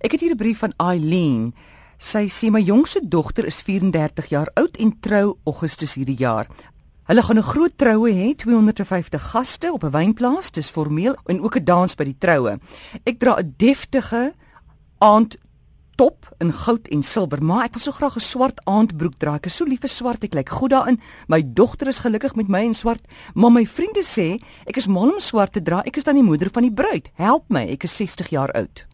Ek het hier 'n brief van Eileen. Sy sê my jongste dogter is 34 jaar oud en trou Augustus hierdie jaar. Hulle gaan 'n groot troue hê, 250 gaste op 'n wynplaas, dis formeel en ook 'n dans by die troue. Ek dra 'n deftige aand top in goud en silwer, maar ek wil so graag 'n swart aandbroek dra. Ek is so lief vir swart, ek lyk goed daarin. My dogter is gelukkig met my in swart, maar my vriende sê ek is mal om swart te dra. Ek is dan die moeder van die bruid. Help my, ek is 60 jaar oud.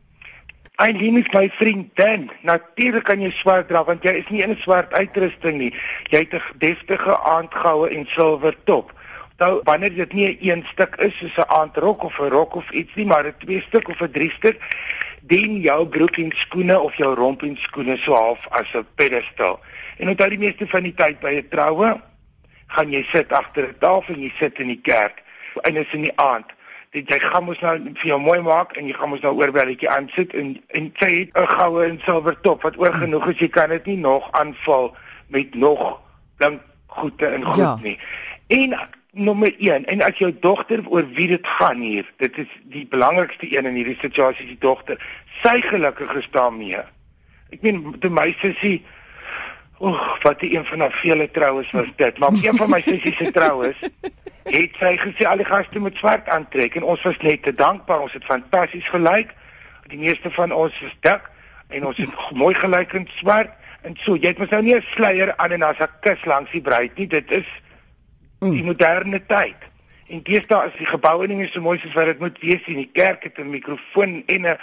Eileen is my vriendin. Natuurlik kan jy swart dra want jy is nie in swart uitrusting nie. Jy het 'n deftige aandgoue en silwer top. Nou wanneer dit nie 'n een stuk is soos 'n aandrok of 'n rok of iets nie, maar 'n twee stuk of 'n drie stuk, dien jou broek en skoene of jou romp en skoene so half as 'n pedestal. En onthou die meeste van die tyd by 'n troue, gaan jy sit agter 'n tafel en jy sit in die kerk. En is in die aand dit jy gaan mos nou vir jou mooi maak en jy gaan mos nou oorbelletjie aansit en en sy het 'n goue en silwer top wat oorgenoeg is jy kan dit nie nog aanval met nog blink goede en goed ja. nie. En nommer 1 en as jou dogter oor wie dit gaan hier, dit is die belangrikste een in hierdie situasie die dogter. Sy gelukkig is daarmee. Ek meen die meisie sê Oeg, wat 'n een van haar vele troues was dit. Maar een van my sussies se troues het sy gesê al die gaste moet swart aantrek en ons was net te dankbaar. Ons het fantasties gelyk. Die meeste van ons is dik en ons het mooi gelyk in swart en so jy het mos nou nie 'n sluier aan en as 'n kus langs die bruid nie. Dit is die moderne tyd. En deesdae is die geboue nie meer so mooi soos wat dit moet wees nie. Die kerk het 'n mikrofoon en 'n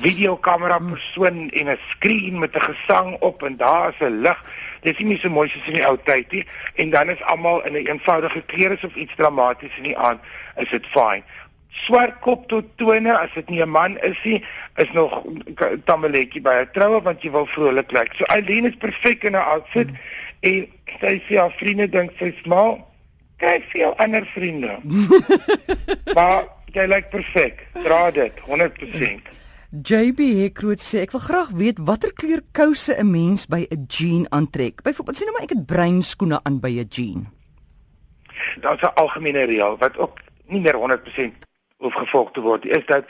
videokamera persoon en 'n skerm met 'n gesang op en daar is 'n lig. Dit is nie so mooi soos in die ou tyd nie. En dan is almal in 'n een eenvoudige klere of iets dramaties in die aand, is dit fyn. Swart kop tot tone as dit nie 'n man is nie, is nog tamaletjie by 'n troue want jy wil vrolik lyk. So Eileen is perfek in haar outfit mm. en sy sê haar vriende dink sy's mal. Kyk vir jou ander vriende. maar jy lyk perfek. Dra dit 100%. JB Hekroot sê ek wil graag weet watter kleur kouse 'n mens by 'n jean aantrek. Byvoorbeeld sien nou maar ek het bruin skoene aan by 'n jean. Daar's 'n algemene reël wat ook nie meer 100% hoef gevolg te word. Is dat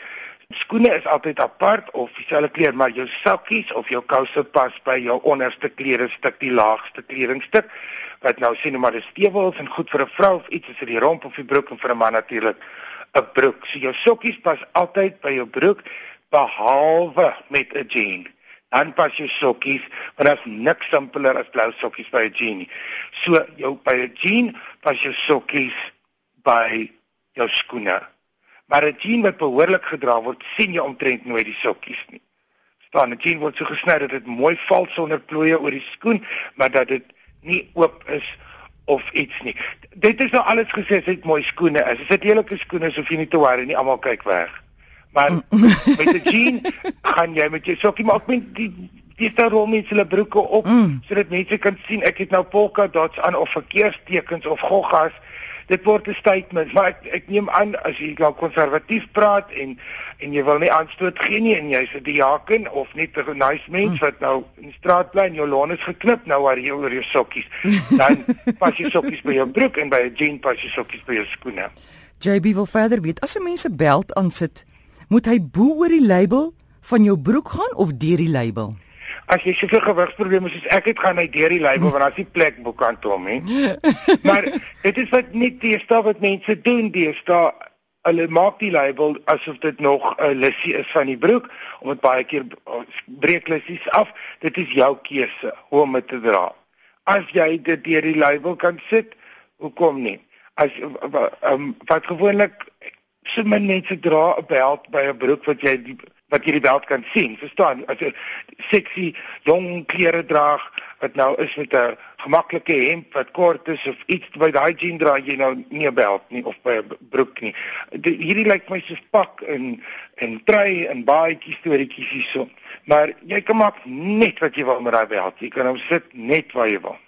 skoene is altyd apart of dieselfde kleur, maar jou sakkies of jou kouse pas by jou onderste klerestuk, die laagste kledingstuk. Wat nou sien maar dis stewels en goed vir 'n vrou of iets is vir die romp of die broek en vir 'n man natuurlik 'n broek. So jou sokkies pas altyd by jou broek behalwe met 'n jean. Dan pas jy sokkies, want daar's niks simpeler as blou sokkies by 'n jean. So jou by 'n jean pas jy sokkies by jou skoene. Maar 'n jean wat behoorlik gedra word, sien jy omtrent nooit die sokkies nie. Staan 'n jean word so gesny dat dit mooi val sonder plooie oor die skoen, maar dat dit nie oop is of iets nie. Dit is nou alles gesê, dit mooi skoene is. As dit heelike skoene is, hoef jy nie te worry nie, almal kyk weg. Maar mm. met 'n jean gaan jy met jou sokkie maar ek meen die dis daar rol mense hulle broeke op mm. sodat mense kan sien ek het nou polka dots aan of verkeerstekens of goggas. Dit word 'n statement, maar ek ek neem aan as jy nou konservatief praat en en jy wil nie aanstoot gee nie en jy's 'n diaken of net 'n nice mens wat nou in die straat bly en jou lawn is geknip nou waar jy oor jou sokkies. Dan pas jy sokkies by jou broek en by 'n jean pas jy sokkies by jou skoene. JB wil verder weet as 'n mens 'n belt aansit moet hy bo oor die label van jou broek gaan of deur die label? As jy soveel gewigsprobleme soos ek het, gaan hy deur die label want daar's nie plek bo kant om nie. maar dit is wat nie die stap wat mense doen, die stap hulle maak die label asof dit nog 'n lissie is van die broek om dit baie keer breek lissies af. Dit is jou keuse hoe om dit te dra. As jy dit deur die label kan sit, hoekom nie? As um, wat gewoonlik so min mense dra 'n belt by 'n broek wat jy die, wat jy die belt kan sien. Verstaan? As 'n sexy jong klere dra wat nou is met 'n gemaklike hemp wat kort is of iets by daai jean dra jy nou nie 'n belt nie of by 'n broek nie. Die, hierdie lyk my soos pak en en trui en baadjies storieetjies hierso. Maar jy kan maak net wat jy wil met daai belt. Jy kan hom sit net waar jy wil.